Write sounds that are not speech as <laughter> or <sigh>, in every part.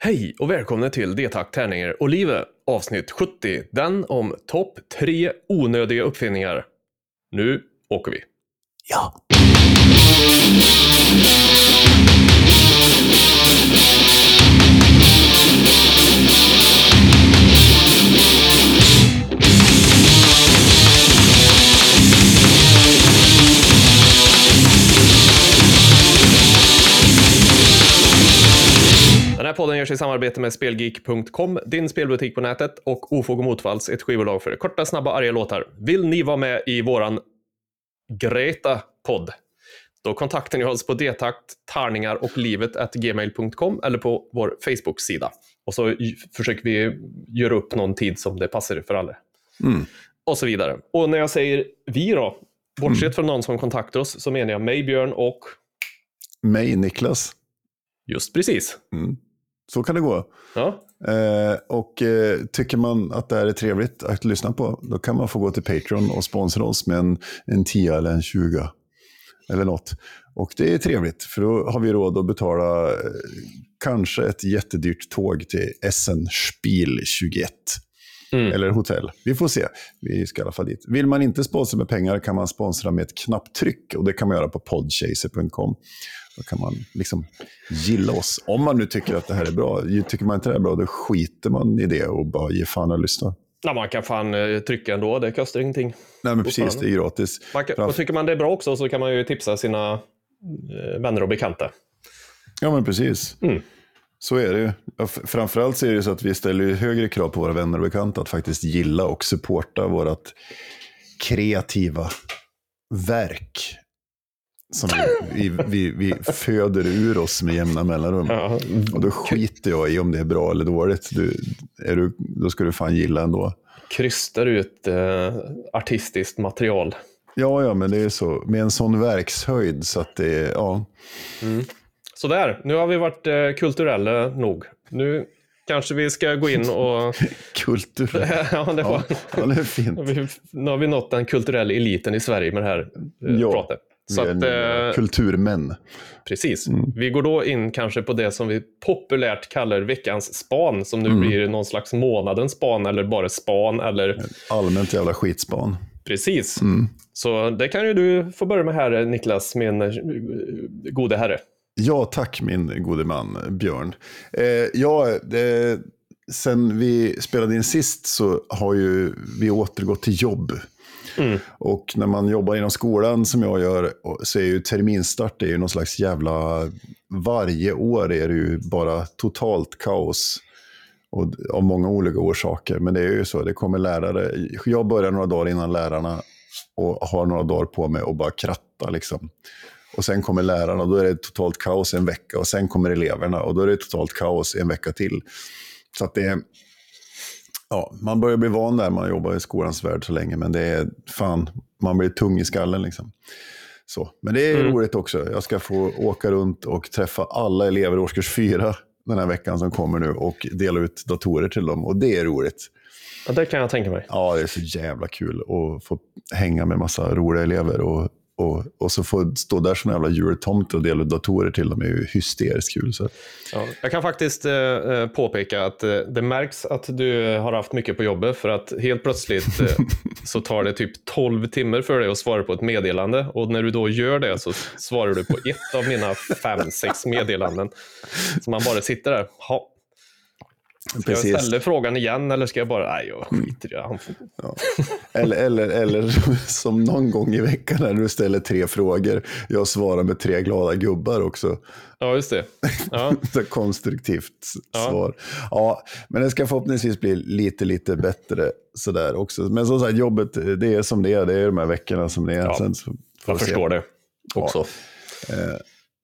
Hej och välkomna till D-tack, tärningar och livet avsnitt 70. Den om topp tre onödiga uppfinningar. Nu åker vi. Ja. Här podden görs i samarbete med Spelgeek.com, din spelbutik på nätet, och Ofog och Motvalls, ett skivbolag för korta, snabba, arga låtar. Vill ni vara med i våran Greta-podd? Då kontaktar ni oss på detakt, tärningar och livet gmail.com eller på vår Facebook-sida. Och så försöker vi göra upp någon tid som det passar för alla. Mm. Och så vidare. Och när jag säger vi då, bortsett från någon som kontaktar oss, så menar jag mig, Björn och Mig, Niklas. just precis. Mm. Så kan det gå. Ja, Eh, och eh, tycker man att det här är trevligt att lyssna på, då kan man få gå till Patreon och sponsra oss med en, en 10 eller en 20. Eller något. Och det är trevligt, för då har vi råd att betala eh, kanske ett jättedyrt tåg till Essen Spiel 21. Mm. Eller hotell. Vi får se. Vi ska i alla fall dit. Vill man inte sponsra med pengar kan man sponsra med ett knapptryck. Och det kan man göra på podchaser.com. Då kan man liksom gilla oss. Om man nu tycker att det här är bra. Tycker man inte det är bra, då skiter man i det och bara ger fan att lyssna. Ja, man kan fan eh, trycka ändå, det kostar ingenting. Nej, men precis. Det är gratis. Man kan, och tycker man det är bra också så kan man ju tipsa sina eh, vänner och bekanta. Ja, men precis. Mm. Så är det ju. Framförallt så är det så att vi ställer högre krav på våra vänner och bekanta att faktiskt gilla och supporta vårt kreativa verk. Som vi, vi, vi, vi föder ur oss med jämna mellanrum. Ja, Och då skiter jag i om det är bra eller dåligt. Du, är du, då ska du fan gilla ändå. krystar ut eh, artistiskt material. Ja, ja, men det är så. Med en sån verkshöjd så att det är, ja. Sådär, nu har vi varit eh, kulturella nog. Nu kanske vi ska gå in och... <laughs> Kultur. <laughs> ja, det var... Ja, det är fint. <laughs> Nu har vi nått den kulturella eliten i Sverige med det här eh, Ja, pratet. Så Vi är att, eh, kulturmän. precis. Mm. Vi går då in kanske på det som vi populärt kallar veckans span, som nu Mm. blir någon slags månadens span eller bara span eller Allmänt jävla skitspan. precis. Mm. Så det kan ju du få börja med här Niklas, min eh, gode herre. Ja, tack min gode man Björn. Eh, ja, det, sen vi spelade in sist så har ju vi återgått till jobb. Mm. Och när man jobbar inom skolan som jag gör så är ju terminstart det är ju någon slags jävla... Varje år är det ju bara totalt kaos. Och av många olika orsaker. Men det är ju så, det kommer lärare. Jag börjar några dagar innan lärarna och har några dagar på mig och bara kratta liksom. Och sen kommer lärarna och då är det totalt kaos en vecka. Och sen kommer eleverna och då är det totalt kaos en vecka till. Så att det är... Ja, man börjar bli van där man jobbar i skolans värld så länge. Men det är fan, man blir tung i skallen liksom. Så. Men det är Mm. roligt också. Jag ska få åka runt och träffa alla elever i årskurs fyra den här veckan som kommer nu och dela ut datorer till dem. Och det är roligt. Ja, det kan jag tänka mig. Ja, det är så jävla kul att få hänga med massa roliga elever. Och, och, och så få stå där som en jävla jultomte och dela datorer till dem är ju hysteriskt kul. Så. Ja, jag kan faktiskt eh, eh, påpeka att eh, det märks att du har haft mycket på jobbet för att helt plötsligt eh, <laughs> så tar det typ 12 timmar för dig att svara på ett meddelande och när du då gör det så svarar du på ett av mina fem, sex meddelanden. Så man bara sitter där. Ha. Ska jag Precis. ställa frågan igen eller ska jag bara, nej jag skiter i det. Han får- Eller, eller, eller <laughs> som någon gång i veckan när du ställer tre frågor. Jag svarar med tre glada gubbar också. Ja, just det. Ja, <laughs> Så konstruktivt Ja. svar. Ja, men det ska förhoppningsvis bli lite, lite bättre sådär också. Men som sagt, jobbet, det är som det är. Det är de här veckorna som det är. Ja, Sen så jag se. förstår det också.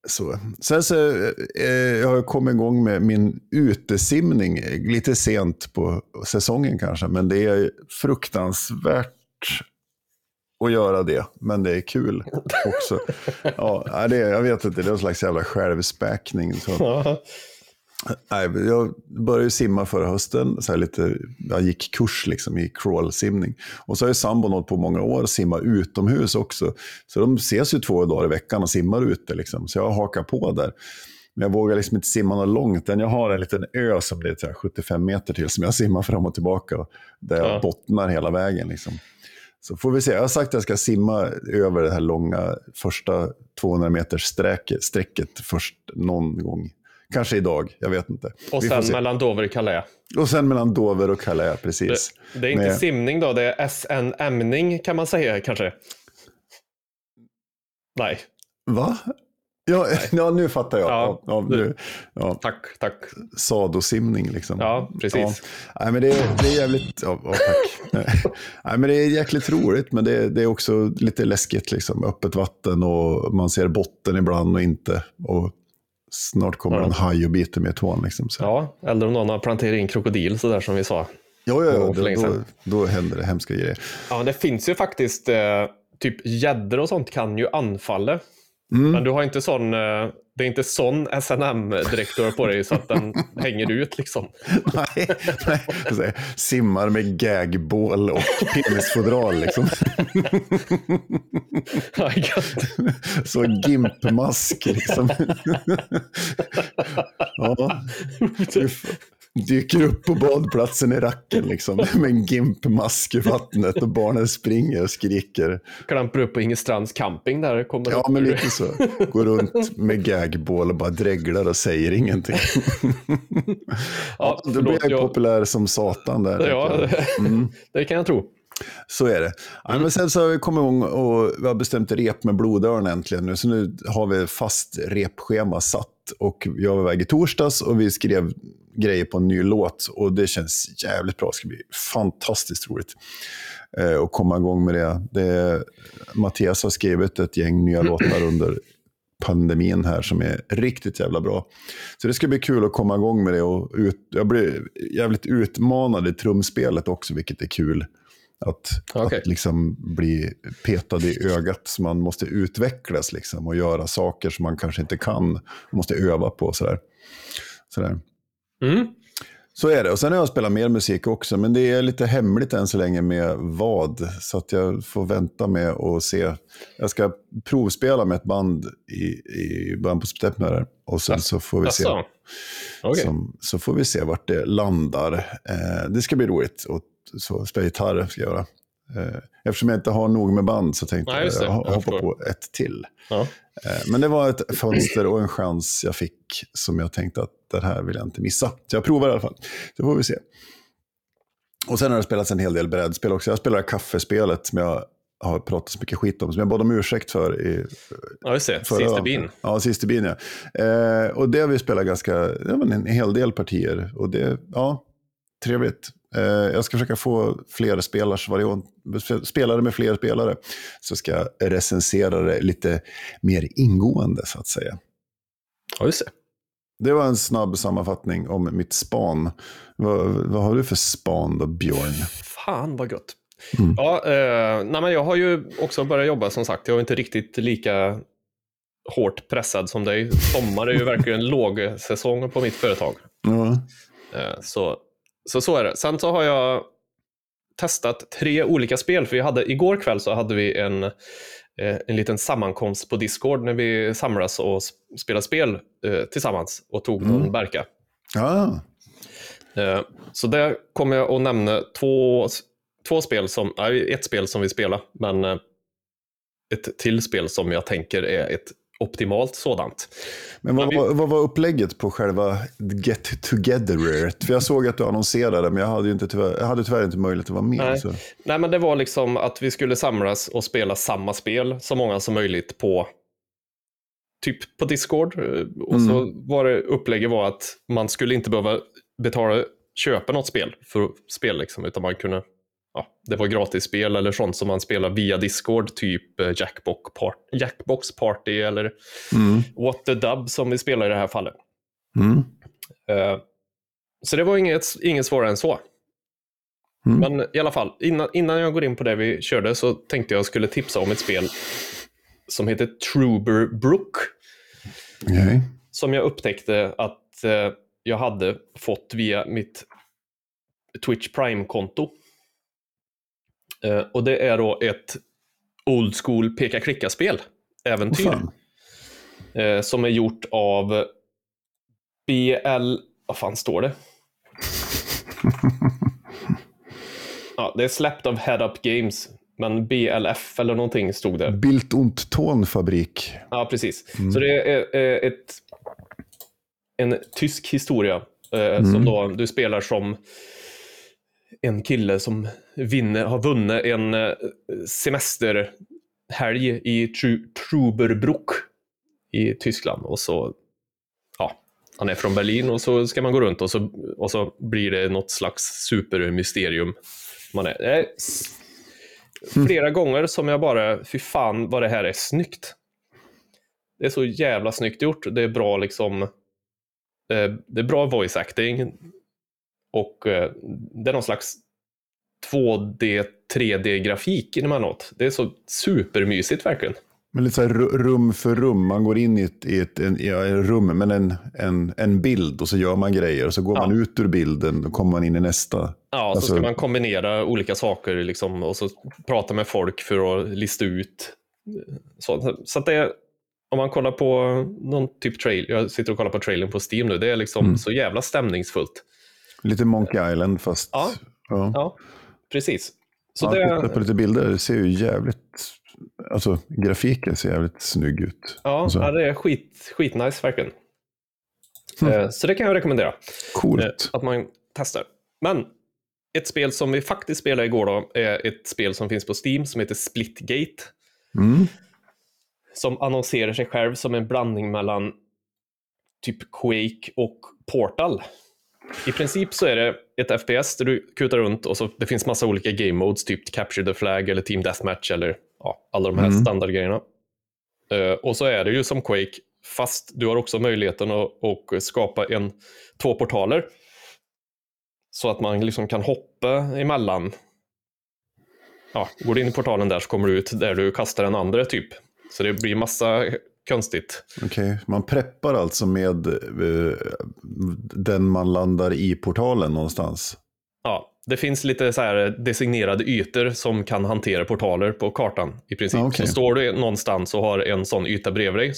Så. Sen så eh, jag har kommit igång med min utesimning lite sent på säsongen kanske. Men det är fruktansvärt att göra det. Men det är kul <laughs> också. ja, det jag vet inte, det är en slags jävla självspäkning. Så. Nej, jag började simma förra hösten. Så lite, jag gick kurs liksom i crawlsimning. Och så har ju sambon hållit på många år och simma utomhus också. Så de ses ju två dagar i veckan och simmar ute. Liksom. Så jag hakar på där. Men jag vågar liksom inte simma något långt. Jag har en liten ö som det är så här 75 meter till som jag simmar fram och tillbaka. Där jag Ja. bottnar hela vägen. Liksom. Så får vi se. Jag har sagt att jag ska simma över det här långa första 200 meters sträcket, sträcket först någon gång. Kanske idag, jag vet inte. Och Vi sen se. mellan Dover och Calais. och sen mellan Dover och Calais, Det, precis. det är inte Med- simning då, det är SN-ämning kan man säga kanske. Nej, Va? Ja, <laughs> ja, nu fattar jag. Ja, Ja, nu, ja, tack, tack. sadosimning liksom. Ja, precis. Nej, men det, är- det är jävligt... Ja, tack. <laughs> Nej, men det är jäkligt roligt, men det, det är också lite läskigt. Liksom. Öppet vatten och man ser botten ibland och inte. Och snart kommer Ja. en haj och biter i tån. Liksom. Så. Ja, eller om någon har planterat in krokodil sådär som vi sa. ja, ja, ja för då, då händer det hemska grejer. Ja, det finns ju faktiskt eh, typ gäddor och sånt kan ju anfalla. Mm. Men du har inte sån, eh, det är inte sån SNM-dräkt du har på dig så att den <laughs> hänger ut liksom. nej, nej. Simmar med gagbål och penisfodral. Liksom. Så gimpmask liksom. <laughs> ja. Dyker upp på badplatsen i racken liksom. <laughs> Med en gimpmask i vattnet och barnen springer och skriker. Klampar upp på Ingestrands camping där. Kommer Ja, men lite så. Går runt med gagbål och bara dreglar och säger ingenting. <laughs> Ja, Då blir jag jag, populär som satan där. ja. Mm. <laughs> det kan jag tro. Så är det. Ja, men sen så har vi kommit igång och vi har bestämt rep med blodörn äntligen nu. Så nu har vi fast repschema satt. Och jag var iväg i torsdags och vi skrev grejer på en ny låt. Och det känns jävligt bra. Det ska bli fantastiskt roligt eh, att komma igång med det. det Mattias har skrivit ett gäng nya låtar under pandemin här som är riktigt jävla bra. Så det ska bli kul att komma igång med det. Och ut, jag blir jävligt utmanad i trumspelet också, vilket är kul. Att, Okej. att liksom bli petad i ögat. Så man måste utvecklas liksom och göra saker som man kanske inte kan. Måste öva på sådär. sådär. Mm. Så är det. Och sen har jag spelat mer musik också, men det är lite hemligt än så länge med vad. Så att jag får vänta med och se. Jag ska provspela med ett band i, i början på september. Och sen så får vi se. Okej. Som, så får vi se vart det landar. Eh, det ska bli roligt. Och så spela gitarr ska jag göra. Eh, eftersom jag inte har nog med band så tänkte Nej, jag, jag Jag hoppa förstår. på ett till. Ja. Eh, Men det var ett fönster och en chans jag fick som jag tänkte att det här vill jag inte missa. Så jag provar i alla fall. Så får vi se. Och sen har det spelats en hel del brädspel också. Jag spelar kaffespelet som jag har pratat så mycket skit om, som jag bad om ursäkt för i ja, just det. förra- Sista bin. Ja, sista bin ja. Eh, och det har vi spelat ganska, ja, en hel del partier. Och det, ja, trevligt. Eh, jag ska försöka få fler spelars variant, spelare med fler spelare. Så ska jag recensera det lite mer ingående så att säga. Ja, just det. Det var en snabb sammanfattning om mitt span. Vad, vad har du för span då, Björn? Fan vad gott. Mm. Ja, eh, nej, men jag har ju också börjat jobba som sagt. Jag är inte riktigt lika hårt pressad som dig. Sommar är ju verkligen <laughs> lågsäsong på mitt företag. Ja. Eh, så, så så är det. Sen så har jag testat tre olika spel. För jag hade, igår kväll så hade vi en, eh, en liten sammankomst på Discord när vi samlas och spelar spel eh, tillsammans och tog någon Mm. Berka. ja, Eh, Så där kommer jag att nämna två, två spel, som, ett spel som vi spelar, men ett till spel som jag tänker är ett optimalt sådant. Men vad, var- vad var upplägget på själva Get Together? För jag såg att du annonserade, men jag hade, inte tyvärr, jag hade tyvärr inte möjlighet att vara med. Nej. Så. Nej, men det var liksom att vi skulle samlas och spela samma spel, så många som möjligt på typ på Discord. Eh, Och så var det upplägget var att man skulle inte behöva betala, köpa något spel för att spela, liksom, utan man kunde Ja, det var gratis spel eller sånt som man spelar via Discord, typ eh, Jackbox, Part Jackbox Party eller Mm. What the Dub som vi spelar i det här fallet. Mm. Eh, Så det var inget, inget svårare än så. Mm. Men i alla fall, innan, innan jag går in på det vi körde så tänkte jag skulle tipsa om ett spel som heter Truber Brook. Okej. Som jag upptäckte att eh, jag hade fått via mitt Twitch Prime-konto. Eh, och det är då ett old school peka-klicka-spel. Äventyr. eh, som är gjort av BL... Vad fan står det? <laughs> ja, det är släppt av Head Up Games, men BLF eller någonting stod det. Bilt und Tonfabrik. Ja, precis. Så det är ett, en tysk historia eh, som då du spelar som en kille som vinner, har vunnit en eh, semesterhelg i Tru, Truberbruck i Tyskland. Och så, ja, han är från Berlin och så ska man gå runt och så, och så blir det något slags supermysterium. Man är, eh, flera mm. flera gånger som jag bara, fy fan vad det här är snyggt. Det är så jävla snyggt gjort. Det är bra liksom, eh, det är bra voice acting och eh, det är någon slags 2D, 3D-grafik emellanåt. Det är så supermysigt verkligen. Men lite så här ru- rum för rum. Man går in i ett, i ett en, ja, rum med en, en, en bild och så gör man grejer. Och så går Ja. man ut ur bilden och kommer man in i nästa. Ja, så Alltså- ska man kombinera olika saker liksom, och så prata med folk för att lista ut. Så, så att det är, om man kollar på någon typ trail, jag sitter och kollar på trailern på Steam nu, det är liksom Mm. så jävla stämningsfullt. Lite Monkey Island fast... Ja. ja. Ja, precis. Så Så det, på lite bilder, det ser ju jävligt... Alltså grafiken ser jävligt snygg ut. ja, Alltså, ja, det är skit, skitnice verkligen. Mm. Eh, Så det kan jag rekommendera. Eh, Coolt. Att man testar. Men ett spel som vi faktiskt spelade igår då, är ett spel som finns på Steam som heter Splitgate. Mm. Som annonserar sig själv som en blandning mellan typ Quake och Portal. I princip så är det ett FPS där du kutar runt och så det finns massa olika game modes, typ Capture the Flag eller Team Deathmatch eller ja, alla de här Mm. standardgrejerna. Eh, och så är det ju som Quake, fast du har också möjligheten att, att skapa en, två portaler. Så att man liksom kan hoppa emellan. Ja, går du in i portalen där så kommer du ut där du kastar den andra typ. Så det blir massa konstigt. Okej, man preppar alltså med eh, den man landar i portalen någonstans. Ja, det finns lite så här designerade ytor som kan hantera portaler på kartan i princip. Ja, okej. Så står du någonstans och har en sån yta bredvid dig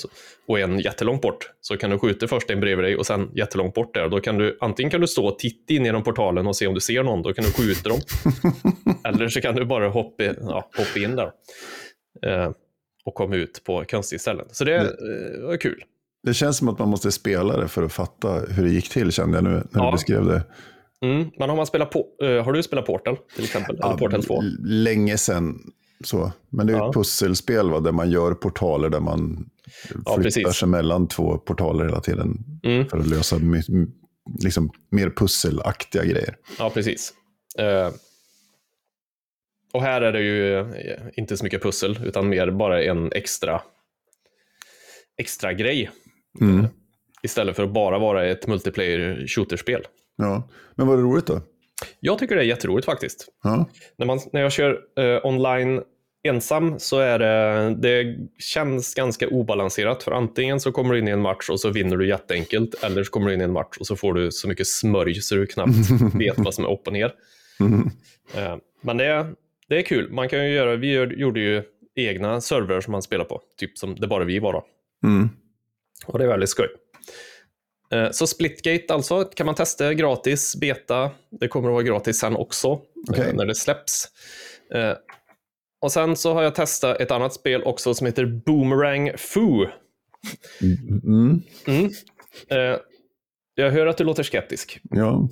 och en jättelångt bort så kan du skjuta först en bredvid dig och sen jättelångt bort där. Då kan du, antingen kan du stå och titta in genom portalen och se om du ser någon, då kan du skjuta dem. <laughs> Eller så kan du bara hoppa, ja, hoppa in där eh, och komma ut på konstiga ställen. Så det eh, var kul. Det känns som att man måste spela det för att fatta hur det gick till kände jag nu när Ja. du beskrev det. Mm. Men har, man spelat på, eh, har du spelat Portal till exempel? Eller Portal 2? l- Länge sedan. Så. Men det är Ja. ett pusselspel va, där man gör portaler där man Ja, flyttar precis. sig mellan två portaler hela tiden. Mm. För att lösa liksom, mer pusselaktiga grejer. Ja, precis. Eh, och här är det ju eh, inte så mycket pussel, utan mer bara en extra, extra grej. Mm. Istället för att bara vara ett multiplayer shooterspel. Ja. Men var det roligt då? Jag tycker det är jätteroligt faktiskt. Ja. När, man, när jag kör eh, online ensam så är det, det känns ganska obalanserat. För antingen så kommer du in i en match och så vinner du jätteenkelt. Eller så kommer du in i en match och så får du så mycket smörj så du knappt <laughs> vet vad som är upp och ner. Mm. Eh, Men det är, det är kul. Man kan ju göra, vi gör, gjorde ju egna servrar som man spelar på. Typ som det bara vi var då. Mm. Och det är väldigt skoj. Eh, Så Splitgate alltså kan man testa gratis, beta. Det kommer att vara gratis sen också eh, Okej. när det släpps. Eh, Och sen så har jag testat ett annat spel också som heter Boomerang Foo. Mm. Mm. Jag hör att du låter skeptisk. Ja.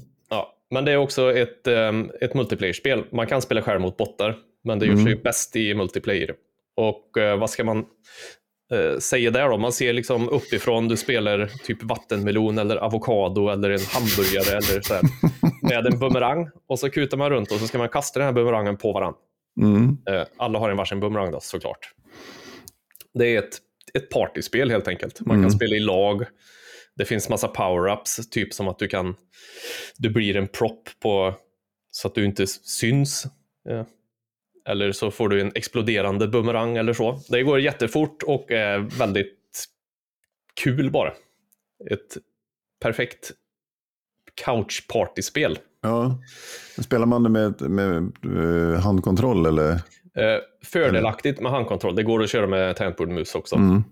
Men det är också ett, um, ett multiplayer-spel. Man kan spela själv mot bottar, men det gör sig Mm. bäst i multiplayer. Och eh, vad ska man eh, säga där då? Man ser liksom uppifrån, du spelar typ vattenmelon eller avokado eller en hamburgare eller så här, <laughs> med en bumerang. Och så kutar man runt och så ska man kasta den här bumerangen på varandra. Mm. Eh, alla har en varsin bumerang då, såklart. Det är ett, ett partyspel helt enkelt. Man kan Mm. spela i lag. Det finns massa power-ups, typ som att du kan du blir en propp på så att du inte syns. Eh, Eller så får du en exploderande bumerang eller så. Det går jättefort och är väldigt kul bara. Ett perfekt couch-partyspel. ja. Spelar man det med, med eh, handkontroll eller? Eh, fördelaktigt med handkontroll. Det går att köra med tangentbord mus också. Mm.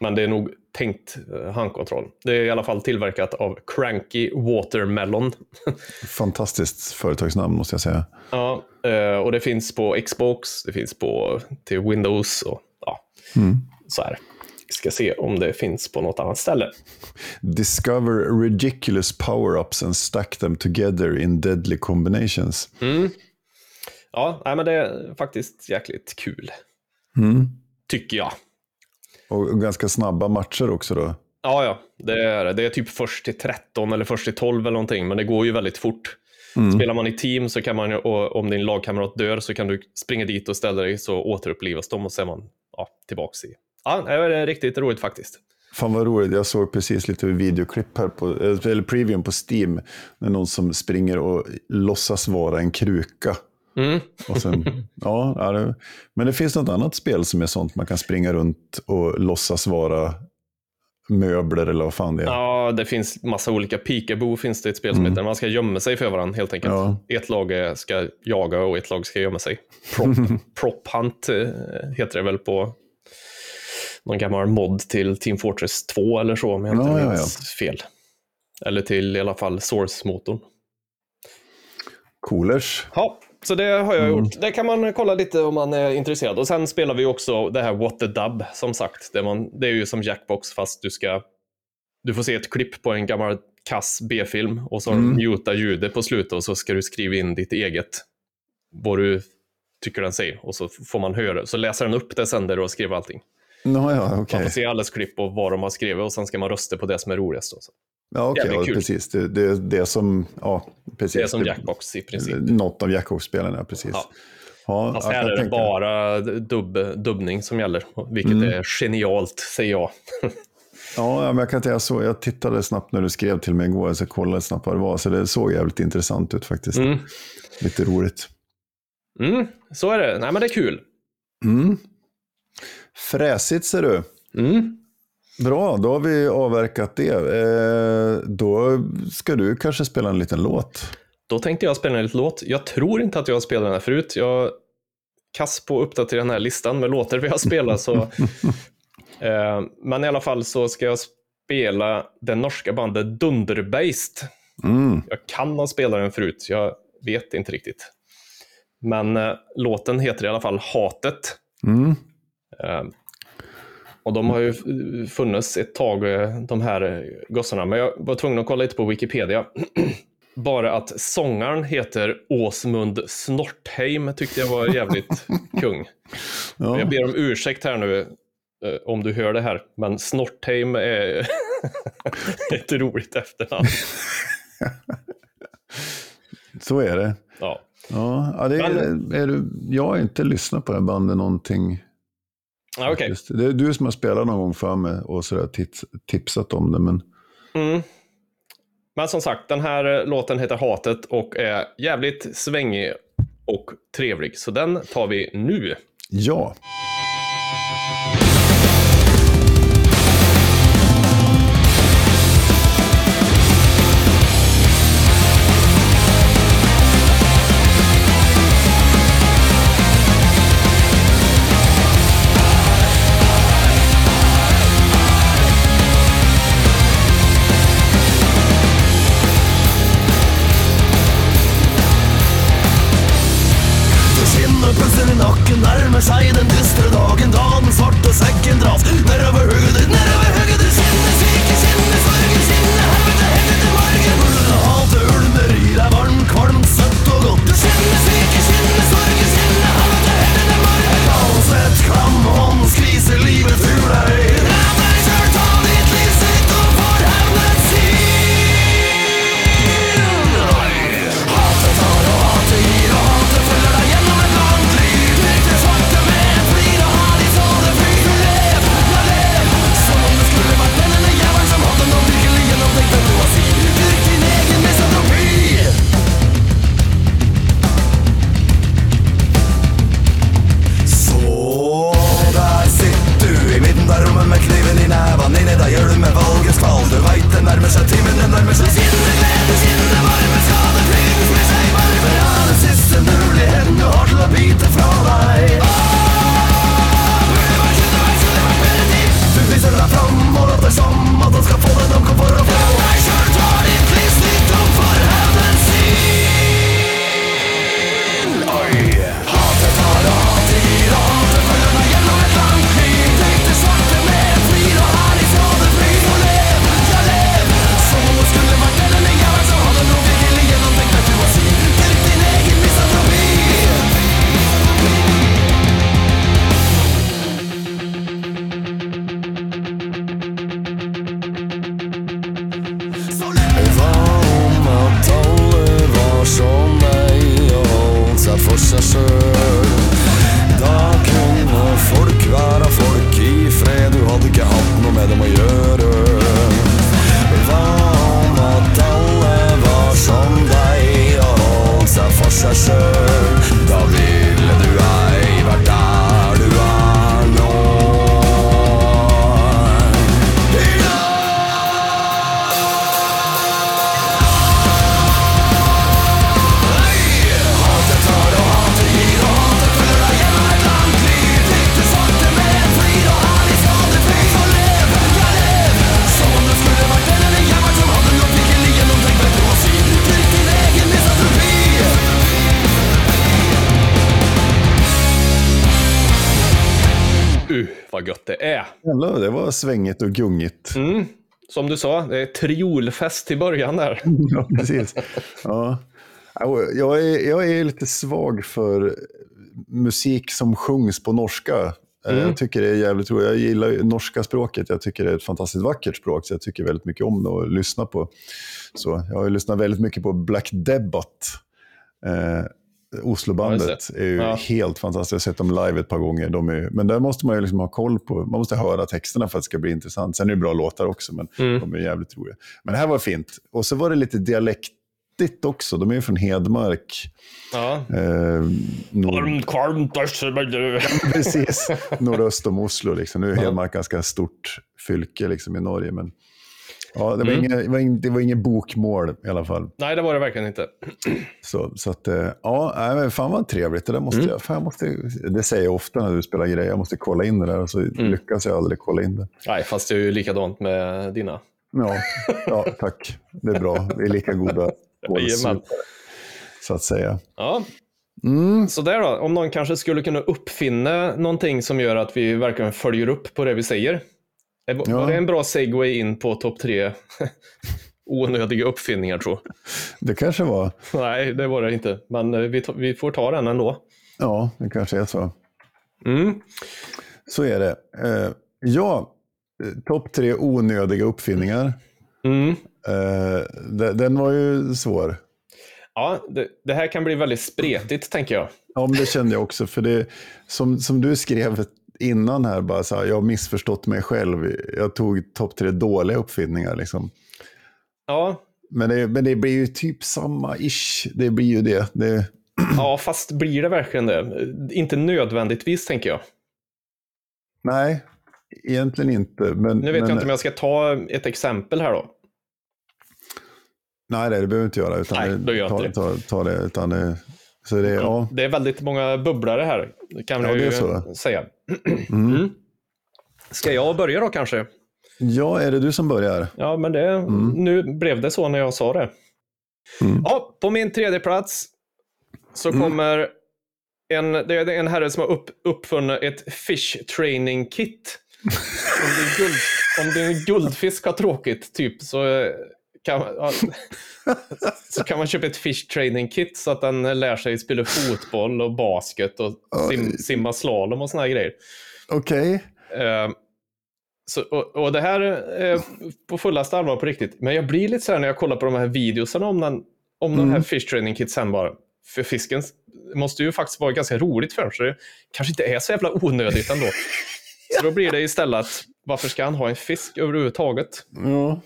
Men det är nog tänkt eh, handkontroll. Det är i alla fall tillverkat av Cranky Watermelon. <laughs> Fantastiskt företagsnamn måste jag säga. Ja, eh, och det finns på Xbox, det finns på till Windows och ja, Mm. så här. Vi ska se om det finns på något annat ställe. Discover ridiculous power-ups and stack them together in deadly combinations. Mm. Ja, men det är faktiskt jäkligt kul. Mm. Tycker jag. Och ganska snabba matcher också då. Ja, ja, det är det. Det är typ först till 13 eller först till 12 eller någonting, men det går ju väldigt fort. Mm. Spelar man i team så kan man, om din lagkamrat dör så kan du springa dit och ställa dig så återupplivas de och så är man ja, tillbaks i. Ja, det är riktigt roligt faktiskt. Fan vad roligt, jag såg precis lite videoklipp här på, eller previewn på Steam. När någon som springer och låtsas vara en kruka. Mm. Och sen, <laughs> ja, ja, det, men det finns något annat spel som är sånt man kan springa runt och låtsas vara möbler eller vad fan det är. Ja, det finns massa olika. Peekaboo finns det ett spel som heter. Man ska gömma sig för varandra helt enkelt. Ja. Ett lag ska jaga och ett lag ska gömma sig. Prop, <laughs> prop Hunt eh, heter det väl på någon gammal mod till Team Fortress 2 eller så, om jag inte Ja, ja, minns fel. Eller till i alla fall Source-motorn. Coolers. Ja, så det har jag Mm. gjort. Det kan man kolla lite om man är intresserad. Och sen spelar vi också det här What the Dub, som sagt. Det, man, det är ju som Jackbox, fast du ska... Du får se ett klipp på en gammal kass B-film och så Mm. muta ljudet på slutet och så ska du skriva in ditt eget, vad du tycker den säger. Och så får man höra, så läser den upp det sen där du har skrivit allting. Nå, ja, okej. Man får se alles klipp och vad de har skrivit och sen ska man rösta på det som är roligast. Då. Ja, okej, Jävligt ja, precis. Det, det, det som, ja, precis. Det är som Jackbox i princip. Något av Jackbox-spelen, ja, precis. Ja. Ja, Fast här är det bara dubb, dubbning som gäller, vilket Mm. är genialt, säger jag. <laughs> Ja, ja, men jag kan säga så. Jag tittade snabbt när du skrev till mig igår, så jag kollade snabbt vad det var. Så det såg jävligt intressant ut faktiskt. Mm. Lite roligt. Mm, så är det. Nej, men det är kul. Mm. Fräsigt ser du. Mm. Bra, då har vi avverkat det. Eh, då ska du kanske spela en liten låt. Då tänkte jag spela en liten låt. Jag tror inte att jag har spelat den här förut. Jag kass på att uppdatera den här listan med låtar vi har spelat. Så, <laughs> eh, men i alla fall så ska jag spela det norska bandet Dunderbeist. Mm. Jag kan ha spelat den förut, jag vet inte riktigt. Men eh, låten heter i alla fall Hatet. Mm. Och de har ju funnits ett tag, eh, de här eh, gossarna. Men jag var tvungen att kolla lite på Wikipedia. <clears throat> Bara att sångaren heter Åsmund Snortheim tyckte jag var jävligt <laughs> kung. Ja. Jag ber om ursäkt här nu eh, om du hör det här, men Snortheim är <laughs> ett roligt efternamn. <laughs> Så är det. Ja. Ja, ja det är, är du, jag har inte lyssnat på det här bandet någonting. Det. det är du som har spelat någon gång för mig och sådär tips, tipsat om det. Men Mm. Men som sagt, den här eh, låten heter Hatet och är jävligt svängig och trevlig. Så den tar vi nu. ja, ska fussas ur Da kunne folk være folk i fred, du hadde ikke hatt noe med dem å gjøre. Hva om at alle var som deg og holdt seg for seg sjøl? Jävlar, det var svängigt och gungigt. Mm. Som du sa, det är triolfest i början där. <laughs> Ja, precis. Ja. Jag, är, jag är lite svag för musik som sjungs på norska. Eh, Mm. Jag tycker det är jävligt roligt. Jag gillar norska språket. Jag tycker det är ett fantastiskt vackert språk, så jag tycker väldigt mycket om det och lyssna på. Så jag har lyssnat väldigt mycket på Black Debbath. Eh, Oslobandet är ju Ja. helt fantastiskt. Jag har sett dem live ett par gånger. De är, men där måste man ju liksom ha koll på. Man måste höra texterna för att det ska bli intressant. Sen är det bra låtar också, men Mm. de är jävligt roliga. Men det här var fint. Och så var det lite dialektigt också. De är ju från Hedmark. Ja. Eh, nord, precis, nordöst om Oslo. Liksom. Nu är. Hedmark ganska stort fylke liksom, i Norge. Men, ja, det, var Mm. inget, det, var inget, det var inget bokmål i alla fall. Nej, det var det verkligen inte. <clears throat> Så, så att, eh, ja, nej, men fan vad trevligt. Det, där måste Mm. jag, fan, jag måste, det säger jag ofta när du spelar grejer. Jag måste kolla in det där och så Mm. lyckas jag aldrig kolla in det. Nej, fast det är ju likadant med dina. Ja, ja, tack. Det är bra. Vi är lika goda <laughs> kålsupare, så att säga. Ja, Mm. så där då. Om någon kanske skulle kunna uppfinna någonting som gör att vi verkligen följer upp på det vi säger. Var Ja. det en bra segway in på topp tre <laughs> onödiga uppfinningar tror jag? Det kanske var. Nej, det var det inte. Men eh, vi, vi får ta den ändå. Ja, det kanske är så. Mm. Så är det. Eh, ja, eh, topp tre onödiga uppfinningar. Mm. De- den var ju svår. Ja, det, det här kan bli väldigt spretigt tänker jag. Ja, men det kände jag också. För det, som, som du skrev innan här, bara så här, jag har missförstått mig själv. Jag tog topp tre dåliga uppfinningar. Liksom. Ja, Men, det, men det blir ju typ samma ish. Det blir ju det. det <clears throat> ja, fast blir det verkligen det? Inte nödvändigtvis tänker jag. nej, egentligen inte. Men, Nu vet men, jag inte om jag ska ta ett exempel här då. Nej, nej, det behöver du inte göra. Utan Nej, då gör ta, inte ta, ta det. Utan det så det, ja. Det är väldigt många bubblare här, kan Ja, ju så. säga. Mm. Ska jag börja då kanske? ja, är det du som börjar? Ja, men det, nu blev det så när jag sa det. Mm. Ja, på min tredje plats så kommer en, det är en herre som har upp, uppfunnit ett fish training kit. <laughs> Om din, guld, om din guldfisk har tråkigt, typ, så eh, kan, så kan man köpa ett fish training kit så att den lär sig spela fotboll och basket och sim, simma slalom och såna här grejer. Okej. Eh, så, och, och det här är på fullaste allvar på riktigt. Men jag blir lite så här när jag kollar på de här videorna om den, om den här fish training kitsen bara. För fisken måste ju faktiskt vara ganska roligt för den, så det kanske inte är så jävla onödigt ändå. <laughs> Så då blir det istället att varför ska han ha en fisk överhuvudtaget? Ja.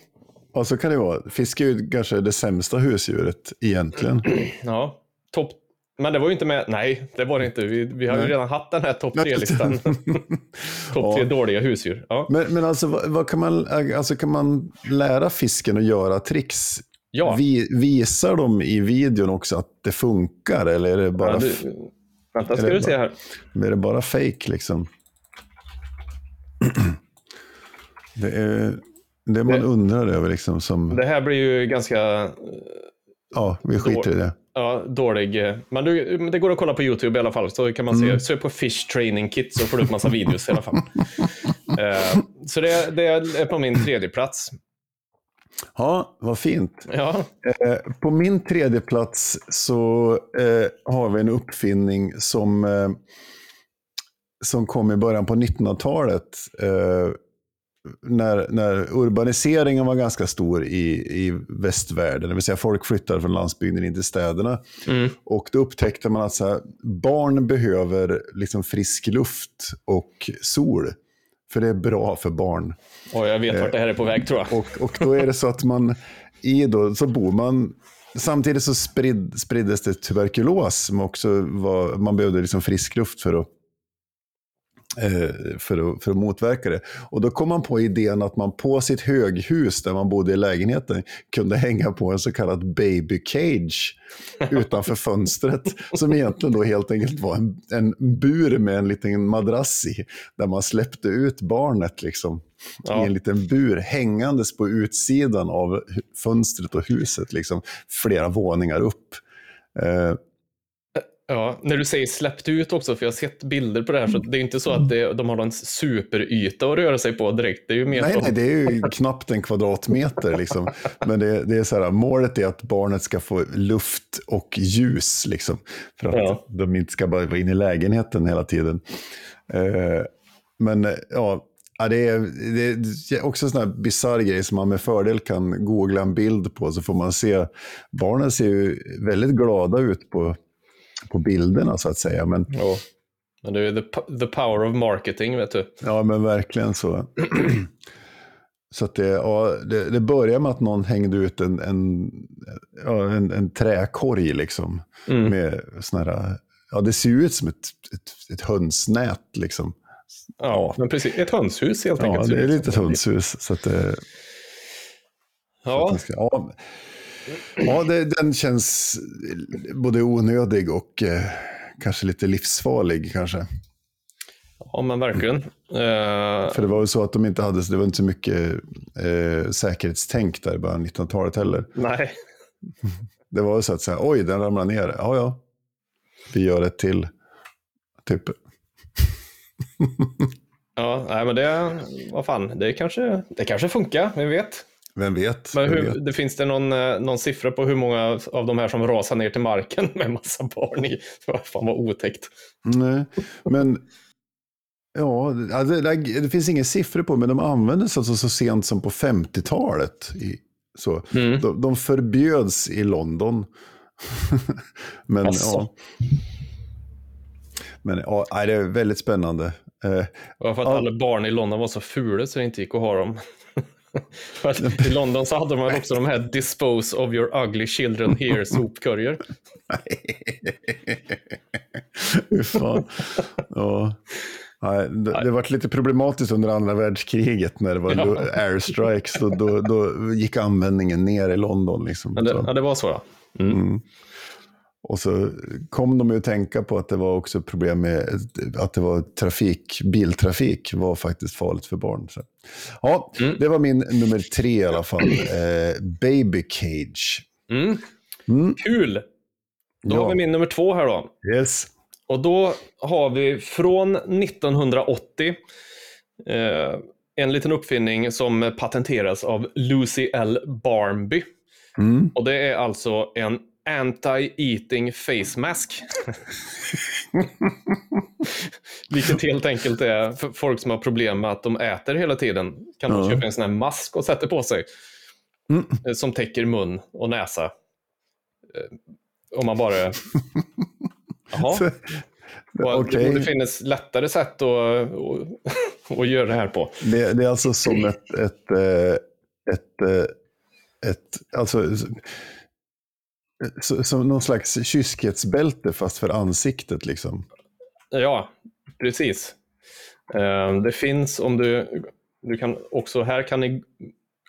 Ja, så kan det vara. Fisk är ju kanske det sämsta husdjuret egentligen. <clears throat> Ja, topp. Men det var ju inte med. Nej, det var det inte. Vi, vi har ju redan haft den här topp tre-listan. <laughs> topp tre Ja. dåliga husdjur. Ja. Men, men alltså, vad, vad kan, man, alltså, kan man lära fisken att göra tricks? Ja. Vi, visar de i videon också att det funkar? Eller är det bara, Ja, du, vänta, ska du se här. är det bara fake liksom? <clears throat> Det är det man Det- undrar över liksom som... Det här blir ju ganska Ja, vi skiter i det. ja, dålig. eh, Men du, det går att kolla på YouTube i alla fall. Så kan man Mm. se. Sök på Fish Training Kit så får du upp massa videos i alla fall. <laughs> Eh, så det, det är på min tredje plats. Ja, vad fint. Ja, Eh, På min tredje plats så eh, har vi en uppfinning som, eh, som kom i början på 1900-talet. När, när urbaniseringen var ganska stor i, i västvärlden. Det vill säga folk flyttade från landsbygden in till städerna. Mm. Och då upptäckte man att så här, barn behöver liksom frisk luft och sol. För det är bra för barn. och jag vet vart det här är på väg tror jag. Och, och då är det så att man, i då, så bor man, samtidigt så sprid, spriddes det tuberkulos som också var, man behövde liksom frisk luft för att, för, att, för att motverka det. Och då kom man på idén att man på sitt höghus där man bodde i lägenheten kunde hänga på en så kallad baby cage utanför fönstret. Som egentligen då helt enkelt var en, en bur med en liten madrass i. Där man släppte ut barnet liksom Ja. i en liten bur hängandes på utsidan av fönstret och huset, liksom, flera våningar upp. Ja, när du säger släppt ut också, för jag har sett bilder på det här, så det är inte så att det, de har någon superyta att röra sig på direkt. Det är ju mer Nej, nej, det är ju knappt en kvadratmeter. Liksom. Men det, det är så här, målet är att barnet ska få luft och ljus. Liksom, för att Ja. de inte ska bara vara inne i lägenheten hela tiden. Eh, men ja, ja, det är, det är också en sån här bisarr grej som man med fördel kan googla en bild på. Så får man se, barnen ser ju väldigt glada ut på, på bilderna så att säga. Men Ja. Men det är the, the power of marketing, vet du. Ja, men verkligen så. Så att det, ja, det, det börjar med att någon hängde ut en, en, ja, en, en träkorg liksom. Mm. Med såna här, ja, det ser ju ut som ett, ett, ett hönsnät liksom. Ja, men precis. Ett hönshus helt Ja, enkelt. det är lite ett hönshus. Så att Ja, det ska, ja, ja det, den känns både onödig och eh, kanske lite livsfarlig kanske. ja, men verkligen. Eh, För det var ju så att de inte hade, det var inte så mycket eh, säkerhetstänk där i början av 1900-talet heller. nej, Det var så att säga, oj, den ramlar ner. Ja, ja. Vi gör ett till. Typ. ja, nej, men det, vad fan, det kanske, det kanske funkar, vem vet? Vem vet? Men hur, vet? det finns det någon, eh, någon siffra på hur många av de här som rasar ner till marken med massa barn i? <laughs> Fan vad otäckt. Nej, men ja, det, det, det finns inga siffror på, men de användes alltså så sent som på 50-talet. I, så. Mm. De, de förbjöds i London. <laughs> men Asså. ja. Men ja, det är väldigt spännande. Eh, Det var för att Ja. alla barn i London var så fula så det inte gick att ha dem. <laughs> I London så hade de väl också de här dispose of your ugly children here <laughs> sopkorgar. Hur <laughs> fan. Ja. Nej, det, det var lite problematiskt under andra världskriget när det var Ja. airstrikes. Då, då, då gick användningen ner i London. Liksom. Men det, ja, det var så ja. Mm. Och så kom de ju att tänka på att det var också problem med att det var trafik, biltrafik var faktiskt farligt för barn. Så. Ja, Mm. det var min nummer tre i alla fall. Eh, Baby Cage. Mm. Mm. Kul! Då Ja. har vi min nummer två här då. Yes. Och då har vi från 1980 eh, en liten uppfinning som patenteras av Lucy L. Barnby. Mm. Och det är alltså en anti-eating face mask. Vilket helt enkelt är för folk som har problem med att de äter hela tiden. Kan de Ja. köpa en sån här mask och sätta på sig. Mm. eh, Som täcker mun och näsa. Eh, Om man bara... Jaha. <laughs> Okej. Det borde finnas lättare sätt att, att, att göra det här på. Det, det är alltså som ett, ett, eh, ett, eh, ett alltså, så- som någon slags kyskhetsbälte fast för ansiktet liksom. Ja, precis. Eh, Det finns om du, du kan också, här kan ni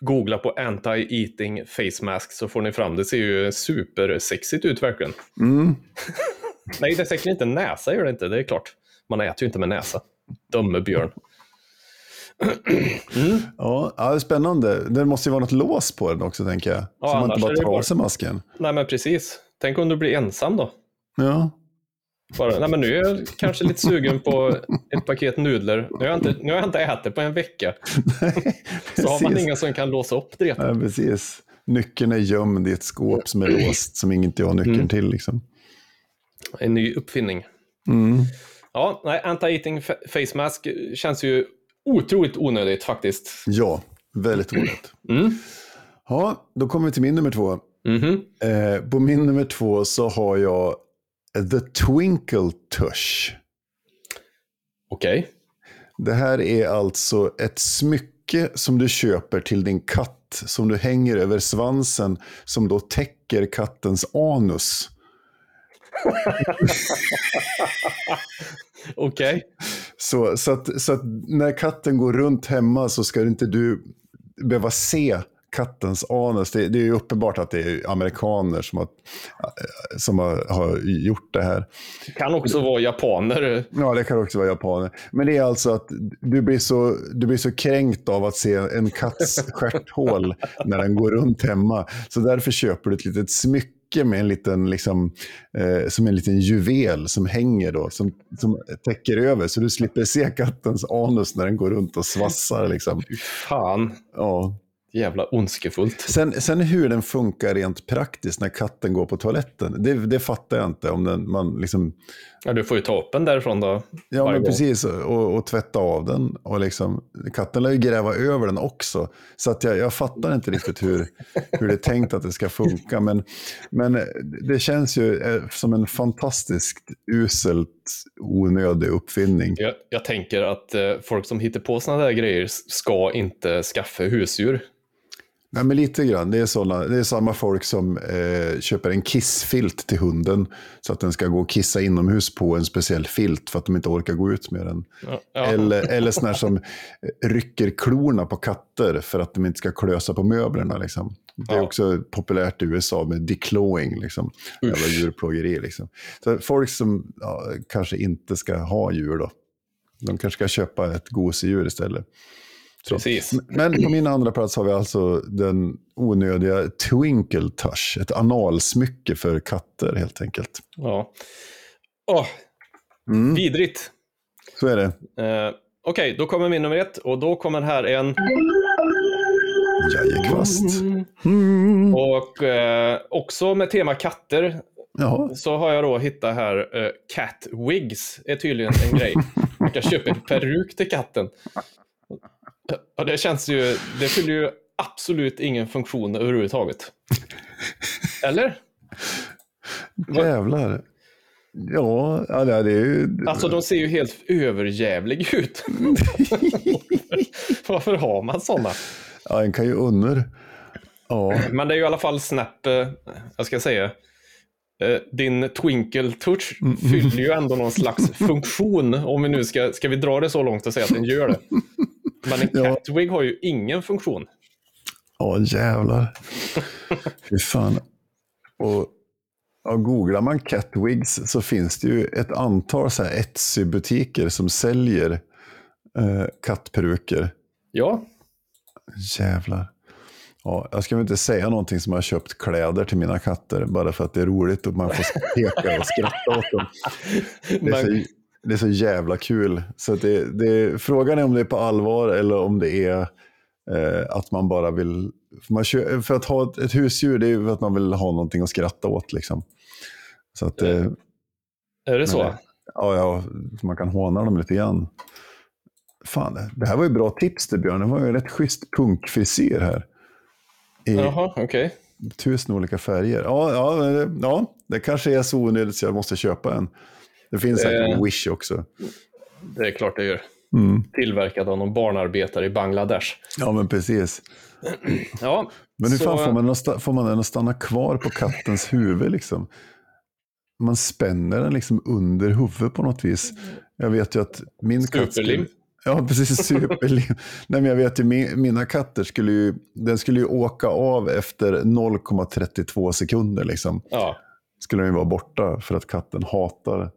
googla på anti-eating face mask så får ni fram, det ser ju supersexigt ut verkligen. Mm. <laughs> Nej, det är säkert inte näsa gör det inte, det är klart. Man äter ju inte med näsa. Dumme björn. Ja, ja, det är spännande. Det måste ju vara något lås på den också tänker jag. Ja, så man inte bara tar av sig masken. Nej, men precis. Tänk om du blir ensam då. Ja. Bara, nej, men nu är jag kanske lite sugen på ett paket nudlar. Nu har jag inte, nu har jag inte ätit på en vecka. Så har man ingen som kan låsa upp det. Ja, precis. Nyckeln är gömd i ett skåp som är låst som inte jag har nyckeln Mm. till. Liksom. En ny uppfinning. Mm. Ja, nej, anti-eating fa- face mask känns ju otroligt onödigt faktiskt. Ja, väldigt onödigt. Mm. Ja, då kommer vi till min nummer två. Mhm. Eh, på min nummer två så har jag The Twinkle Tush. Okej. Det här är alltså ett smycke som du köper till din katt som du hänger över svansen som då täcker kattens anus. <laughs> Okej. Så, så, att, så att när katten går runt hemma så ska inte du behöva se kattens anus. Det, det är ju uppenbart att det är amerikaner som har, som har, har gjort det här. Kan också vara japaner. Ja, det kan också vara japaner. Men det är alltså att du blir så, du blir så kränkt av att se en katts <laughs> stjärthål när den går runt hemma. Så därför köper du ett litet smycke smycke med en liten, liksom, eh, som en liten juvel som hänger då, som, som täcker över. Så du slipper se kattens anus när den går runt och svassar. Liksom. Fan. Ja. Jävla ondskefullt. Sen, sen hur den funkar rent praktiskt när katten går på toaletten, det, det fattar jag inte. Om den, man liksom, Ja, du får ju ta upp den därifrån då. ja, men gång. precis, och, och tvätta av den. Och liksom, katten lär ju gräva över den också. Så att jag, jag fattar inte riktigt hur, hur det är tänkt att det ska funka. Men, men det känns ju eh, som en fantastiskt uselt onödig uppfinning. Jag, jag tänker att eh, folk som hittar på sådana där grejer ska inte skaffa husdjur. Nej, men lite grann. Det är, såna, det är samma folk som eh, köper en kissfilt till hunden. Så att den ska gå och kissa inomhus på en speciell filt för att de inte orkar gå ut med den. Ja, ja. Eller, eller sådana som rycker klorna på katter för att de inte ska klösa på möblerna. Liksom. Det är Ja. också populärt i USA med declawing. Liksom. Jävla djurplågeri. Liksom. Så folk som kanske inte ska ha djur då. De kanske ska köpa ett gosedjur istället. Så. Precis. Men på min andra plats har vi alltså den onödiga Twinkle Touch. Ett analsmycke för katter helt enkelt. Ja. Åh, Mm, vidrigt. så är det. Eh, Okej, då kommer min nummer ett och då kommer här en... Jajekvast. Mm. Och eh, också med tema katter Ja, så har jag då hittat här eh, cat wigs är tydligen en grej. Man kan köpa en peruk till katten. Och det känns ju, det fyller ju absolut ingen funktion överhuvudtaget. Eller? jävlar. Ja, ja, det är ju... Alltså de ser ju helt överjävlig ut. <laughs> Varför har man sådana? Ja, en kan ju under. Ja, Men det är ju i alla fall Snap, eh, jag ska säga, eh, din Twinkle Touch fyller ju ändå någon slags funktion. Om vi nu ska, ska vi dra det så långt och säga att den gör det. <laughs> Men en Ja. Catwig har ju ingen funktion. ja jävlar. Fy fan. Och ja, googlar man Catwigs så finns det ju ett antal så här Etsy-butiker som säljer eh, kattperuker. Ja, Jävlar. Ja, jag ska väl inte säga någonting som jag har köpt kläder till mina katter bara för att det är roligt och man får peka och skratta åt dem. <laughs> Det är, men så, det är så jävla kul. Så det, det, frågan är om det är på allvar eller om det är eh, att man bara vill... För, man för att ha ett, ett husdjur det är ju för att man vill ha någonting att skratta åt. Liksom. Så att, eh, är det så? ja, ja, man kan håna dem lite grann. Fan, det här var ju bra tips det Björn. Det var ju en rätt schysst punkfrisyr här. I Jaha, okej. tusen olika färger. Ja, ja, ja, det kanske är så onödigt så jag måste köpa en. Det finns säkert Eh. en Wish också. Det är klart det gör. Mm. Tillverkad av någon barnarbetare i Bangladesh. Ja, men precis. <clears throat> Ja, Men hur så- fan får man, den får man den att stanna kvar på kattens huvud? Liksom? Man spänner den liksom under huvudet på något vis. Jag vet ju att min katt... Skulle, ja, precis. <laughs> Superlim. Nej, men jag vet ju, min, mina katter skulle ju, den skulle ju åka av efter 0,32 sekunder. Liksom. Ja, Skulle den ju vara borta för att katten hatar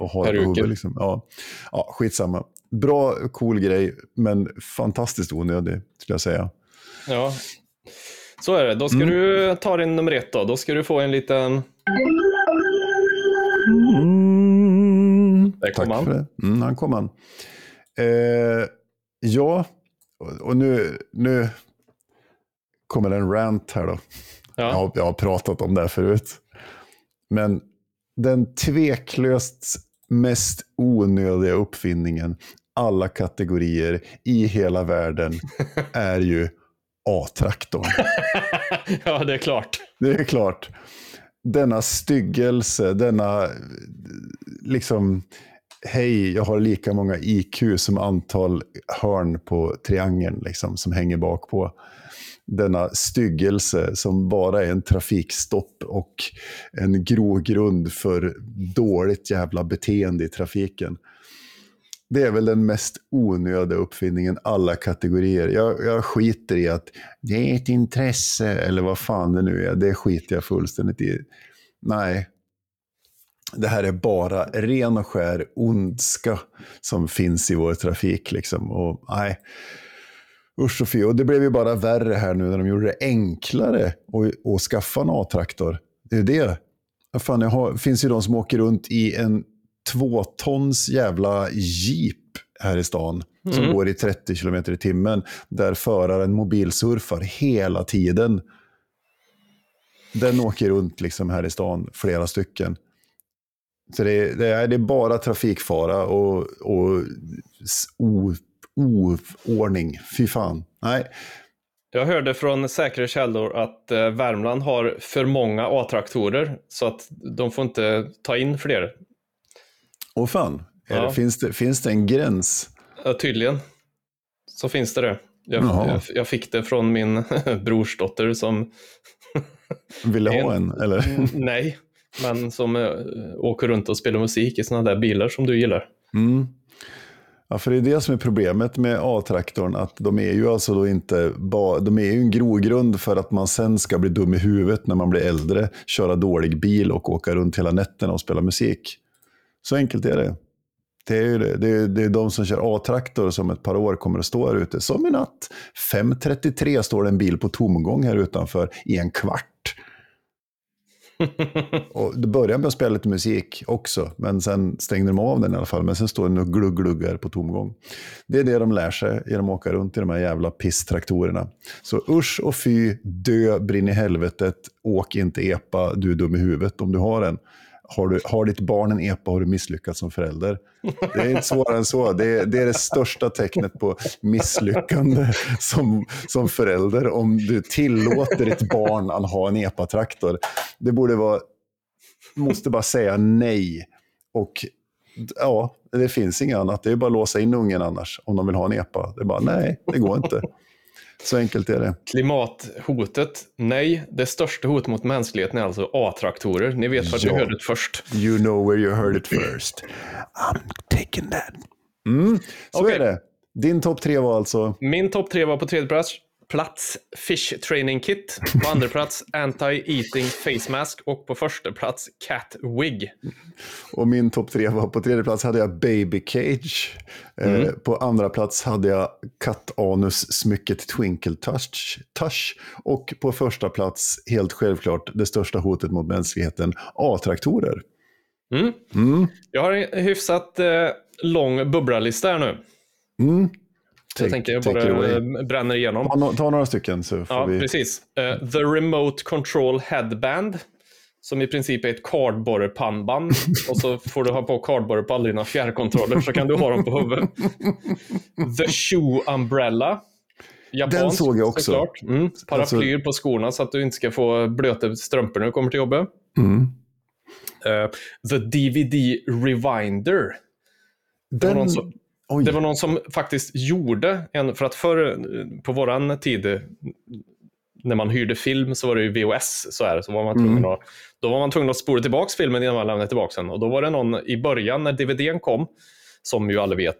att ha det på huvudet. Liksom. Ja. ja, skitsamma. Bra, cool grej, men fantastiskt onödig, skulle jag säga. ja. Så är det. Då ska Mm. du ta din nummer ett då. Då ska du få en liten... Där kom Tack han. för det. Mm, han kom han. Eh, ja, och, och nu, nu kommer en rant här då. Jag, Ja. har, jag har pratat om det här förut. Men den tveklöst mest onödiga uppfinningen alla kategorier i hela världen <laughs> är ju A-traktorn. <laughs> ja, det är klart. Det är klart. Denna styggelse, denna liksom, hej, jag har lika många IQ som antal hörn på triangeln liksom, som hänger bak på. Denna styggelse som bara är en trafikstopp och en grogrund för dåligt jävla beteende i trafiken. Det är väl den mest onödiga uppfinningen alla kategorier. Jag, jag skiter i att det är ett intresse eller vad fan det nu är. Det skiter jag fullständigt i. Nej. Det här är bara ren och skär ondska som finns i vår trafik. Liksom. Och, nej. Usch och fy. Och det blev ju bara värre här nu när de gjorde det enklare att, att skaffa en A-traktor. Det är det. Fan, jag har, finns ju de som åker runt i en tvåtons jävla jeep här i stan. Som Mm. går i 30 km i timmen. Där föraren mobilsurfar hela tiden. Den åker runt liksom här i stan, flera stycken. Så det är, det är, det är bara trafikfara och, och o, oordning. Fy fan. Nej, Jag hörde från säkra källor att eh, Värmland har för många A-traktorer så att de får inte ta in fler. och fan. Ja. det, finns, det, finns det en gräns? Ja, tydligen så finns det det. Jag, jag, jag fick det från min <laughs> brorsdotter som, Vill du ha En- en? Eller? <laughs> nej, men som eh, åker runt och spelar musik i sådana där bilar som du gillar. Mm. Ja, för det är det som är problemet med A-traktorn, att de är ju alltså då inte ba, de är ju en grogrund för att man sen ska bli dum i huvudet när man blir äldre, köra dålig bil och åka runt hela nätterna och spela musik. Så enkelt är det. Det är, ju det. Det, är, det är de som kör A-traktor som ett par år kommer att stå här ute. Som i natt. 5.33 står det en bil på tomgång här utanför i en kvart. <laughs> Och det började med att spela lite musik också, men sen stängde de av den i alla fall. Men sen står den och gluggluggar på tomgång. Det är det de lär sig genom att åka runt i de här jävla pisstraktorerna. Så usch och fy, dö, brinn i helvetet, åk inte epa, du är dum i huvudet om du har en. Har, du, har ditt barn en epa har du misslyckats som förälder. Det är inte svårare än så. Det är, det är det största tecknet på misslyckande som, som förälder. Om du tillåter ditt barn att ha en epatraktor. Det borde vara... Måste bara säga nej. Och ja, det finns inget annat. Det är bara att låsa in ungen annars. Om de vill ha en epa. Det är bara nej, det går inte. Så enkelt är det. Klimathotet, nej. Det största hotet mot mänskligheten är alltså A-traktorer. Ni vet vart Ja. ni hörde det först. You know where you heard it first. I'm taking that. Mm, så Okej. är det. Din topp tre var alltså... Min topp tre var på tredje plats. Plats Fish Training Kit. På andra plats Anti-Eating Face Mask. Och på första plats Cat Wig. Och min topp tre var på tredje plats hade jag Baby Cage. Eh, på andra plats hade jag kattanus-smycket Twinkle Touch, Touch. Och på första plats, helt självklart, det största hotet mot mänskligheten, A-traktorer. Mm. Mm. Jag har en hyfsat eh, lång bubblalista här nu. Mm. Så jag tänker jag bara eh, bränner igenom. Ta, no- ta några stycken så får Ja, vi... precis. Eh, The Remote Control Headband. Som i princip är ett kardborrepannband. <laughs> och så får du ha på kardborre på alla dina fjärrkontroller så kan du ha dem på huvudet. The Shoe Umbrella. Japansk, Den såg jag också. Såklart. Mm. Paraplyer på skorna så att du inte ska få blöta strumpor när du kommer till jobbet. Mm. Eh, the DVD Rewinder. Det var, Den... någon som, Oj. det var någon som faktiskt gjorde en, för att förr på våran tid, när man hyrde film så var det ju VHS, så, här, så var man tvungen att, då var man tvungen att spola tillbaka filmen innan man lämnade tillbaka den. Och då var det någon i början när DVDn kom, som ju alla vet,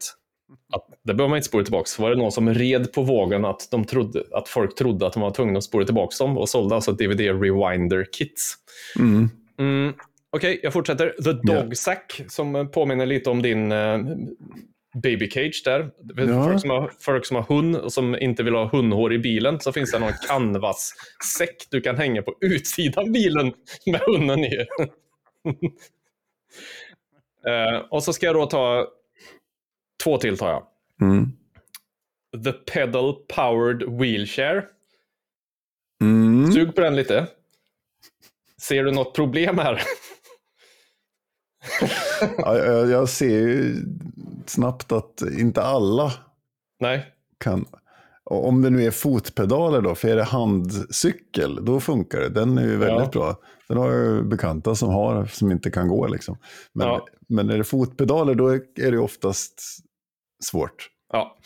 att det behöver man inte spola tillbaka, så var det någon som red på vågen att, de trodde, att folk trodde att de var tvungna att spola tillbaka dem och sålde alltså DVD Rewinder Kits. Mm. Mm, Okej, jag fortsätter. The Dog Sack, som eh, påminner lite om din eh, Baby Cage där. För Ja. Folk, som har, folk som har hund och som inte vill ha hundhår i bilen, så finns det någon canvas-säck du kan hänga på utsidan av bilen med hunden i. <laughs> Eh, och så ska jag då ta två till tar jag. Mm. The Pedal Powered Wheelchair. Mm. Sug på den lite. Ser du något problem här? <laughs> Ja, jag, jag ser ju snabbt att inte alla Nej. kan... Om det nu är fotpedaler då, för är det handcykel, då funkar det. Den är ju väldigt Ja. bra. Den har jag ju bekanta som har, som inte kan gå liksom. Men, Ja. men är det fotpedaler, då är det oftast svårt. Ja.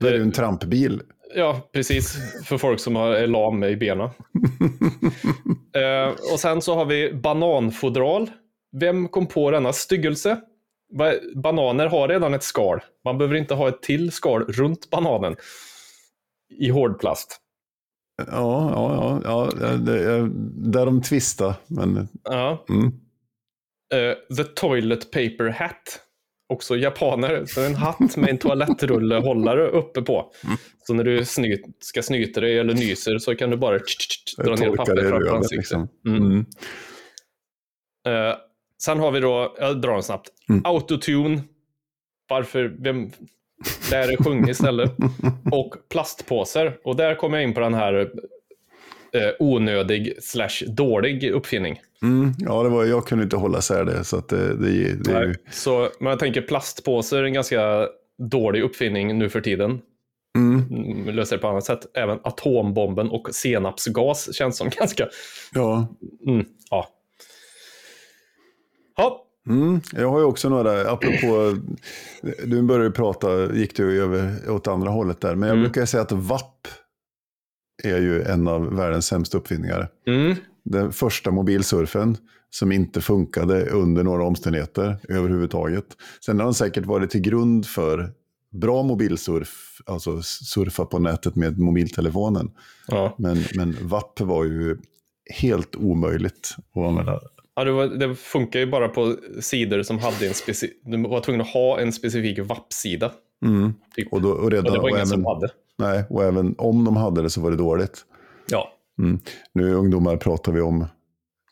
Då är det ju en trampbil. Ja, precis. För folk som har- är lam i benen. <laughs> eh, och sen så har vi bananfodral. Vem kom på denna styggelse? Bananer har redan ett skal. Man behöver inte ha ett till skal runt bananen. I hårdplast. Ja, ja, ja, ja det är, där de tvistar. Men, Ja. mm. Eh, the Toilet Paper Hat. Också japaner. Så en hatt med en toalettrullehållare uppe på. Så när du snyt, ska snyta dig eller nyser så kan du bara dra ner torkar det i pappret framför ansiktet. Liksom. Mm. Mm. Eh, sen har vi då, jag drar den snabbt, Mm. autotune. Varför, vem, där är sjung istället. <laughs> och plastpåsar. Och där kommer jag in på den här eh, onödig slash dålig uppfinning. Mm, ja, det var, jag kunde inte hålla isär det. Så att det, det, det är ju, Så men jag tänker plastpåsar är en ganska dålig uppfinning nu för tiden. mm, Mm, Löser det på annat sätt. Även atombomben och senapsgas känns som ganska... ja. Mm, ja. Ja, Mm, jag har ju också några, apropå, du började prata, gick du över åt andra hållet där, men jag Mm. brukar säga att VAP är ju en av världens sämsta uppfinningar. mm, Den första mobilsurfen som inte funkade under några omständigheter överhuvudtaget. Sen har den säkert varit till grund för bra mobilsurf, alltså surfa på nätet med mobiltelefonen. ja. Men, men VAP var ju helt omöjligt att använda. Ja, det, var, det funkar ju bara på sidor som hade en specifik... Du var tvungen att ha en specifik VAP-sida. Mm. Typ. Och, då, och, redan, Och det var ingen även, som hade. Nej, och även om de hade det så var det dåligt. Ja. Mm. Nu ungdomar pratar vi om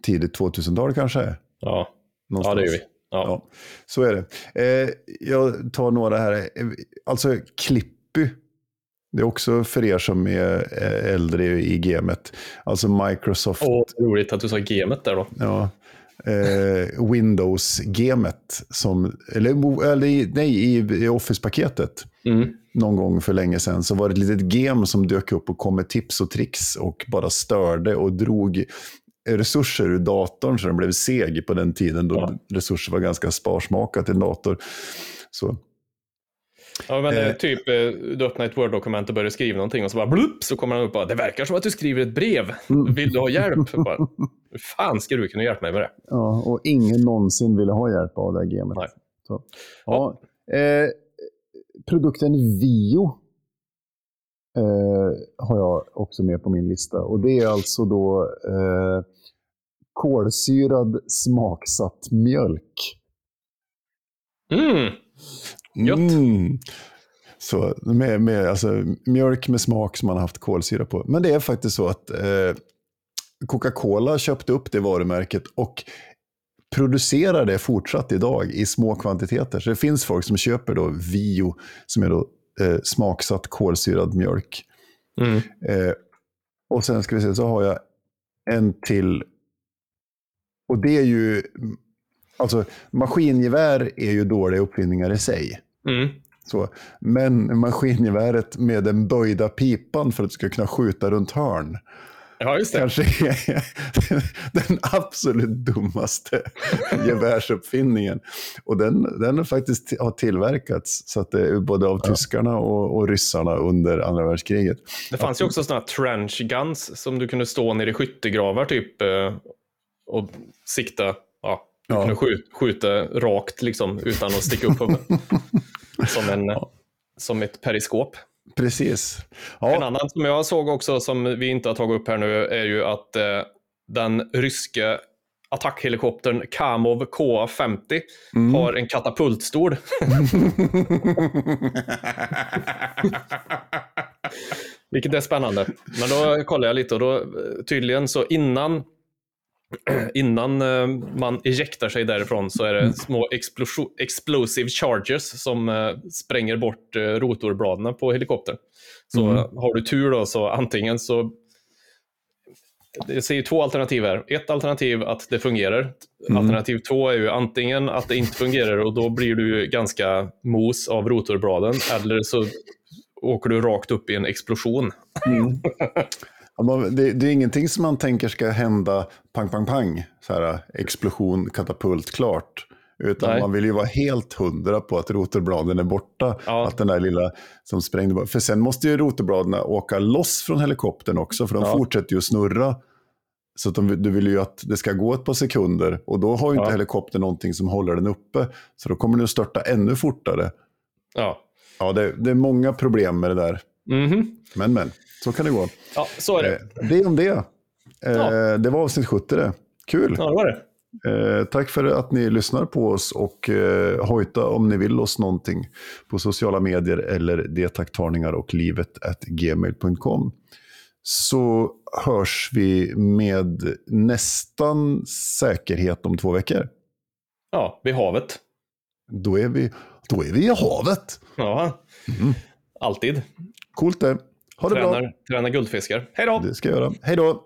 tidigt 2000-tal kanske. Ja. ja, det gör vi. Ja. Ja, så är det. Eh, jag tar några här. Eh, Alltså Clippy. Det är också för er som är eh, äldre i gamet. Alltså Microsoft. Åh, roligt att du sa gamet där då. Ja, eh, Windows-gamet. Som, eller, eller nej, i, i Office-paketet. Mm. Någon gång för länge sedan så var det ett litet game som dök upp och kom med tips och tricks och bara störde och drog resurser ur datorn så den blev seg på den tiden då Ja. resurser var ganska sparsmakat i en dator. Så, Ja, men Eh. eh, typ, eh, du öppnar ett Word-dokument och börjar skriva någonting och så bara blupp, så kommer han upp och bara, det verkar som att du skriver ett brev. Mm. Vill du ha hjälp? <laughs> bara, Hur fan ska du kunna hjälpa mig med det? ja, och ingen någonsin ville ha hjälp av det här gamet. Nej. Så. Ja, eh, produkten Vio eh, har jag också med på min lista. Och det är alltså då eh, kolsyrad smaksatt mjölk. Mm. Gött. Mm. Så med, med, alltså, mjölk med smak som man har haft kolsyra på. Men det är faktiskt så att eh, Coca-Cola köpte upp det varumärket och producerar det fortsatt idag i små kvantiteter. Så det finns folk som köper då Vio, som är då eh, smaksatt kolsyrad mjölk. Mm. Eh, och sen ska vi se, så har jag en till. Och det är ju, alltså maskingevär är ju dåliga uppfinningar i sig. Mm. Så. Men maskingeväret med den böjda pipan för att du ska kunna skjuta runt hörn. Ja, just det. Kanske är <laughs> den absolut dummaste <laughs> gevärsuppfinningen. Och den, den har faktiskt har tillverkats så att det både av tyskarna och, och ryssarna under andra världskriget. Det fanns ju också sådana trench guns som du kunde stå nere i skyttegravar typ eh, och sikta. Ja, du Ja. kunde skjuta, skjuta rakt liksom utan att sticka upp huvudet. <laughs> som, en, som ett periskop. Precis. En Ja, annan som jag såg också som vi inte har tagit upp här nu är ju att eh, den ryska attackhelikoptern Kamov K50 har en katapultstol. <laughs> Vilket är spännande. Men då kollade jag lite och då eh, tydligen så innan Innan eh, man ejektar sig därifrån så är det små explosion, explosive charges som eh, spränger bort eh, rotorbladen på helikoptern. Så Mm. har du tur då så antingen så det ser ju två alternativ här. Ett alternativ att det fungerar. Mm. Alternativ två är ju antingen att det inte fungerar och då blir du ganska mos av rotorbladen. Eller så åker du rakt upp i en explosion. Man- <laughs> det, det är ingenting som man tänker ska hända pang, pang, pang. Så här, explosion, katapult, klart. Utan Nej. man vill ju vara helt hundra på att rotorbladen är borta. Ja. Att den där lilla som sprängde. För sen måste ju rotorbladen åka loss från helikoptern också. För de Ja. fortsätter ju att snurra. Så att de, du vill ju att det ska gå ett par sekunder. Och då har ju inte Ja. helikoptern någonting som håller den uppe. Så då kommer den att störta ännu fortare. Ja. Ja, det, det är många problem med det där. Mhm. Men, men, så kan det gå. ja, så är det. Eh, Det om det. Eh, Ja. Det var avsnitt 70 det. Kul. Ja, det var det. Eh, tack för att ni lyssnar på oss och eh, hojta om ni vill oss någonting på sociala medier eller detaktarningar och livet at gmail.com. så hörs vi med nästan säkerhet om två veckor. Ja, vid havet. Då är vi, då är vi i havet. Ja, alltid. Coolt det. Ha det tränar, bra. Träna guldfiskar. Hej då! Det ska jag göra. Hej då!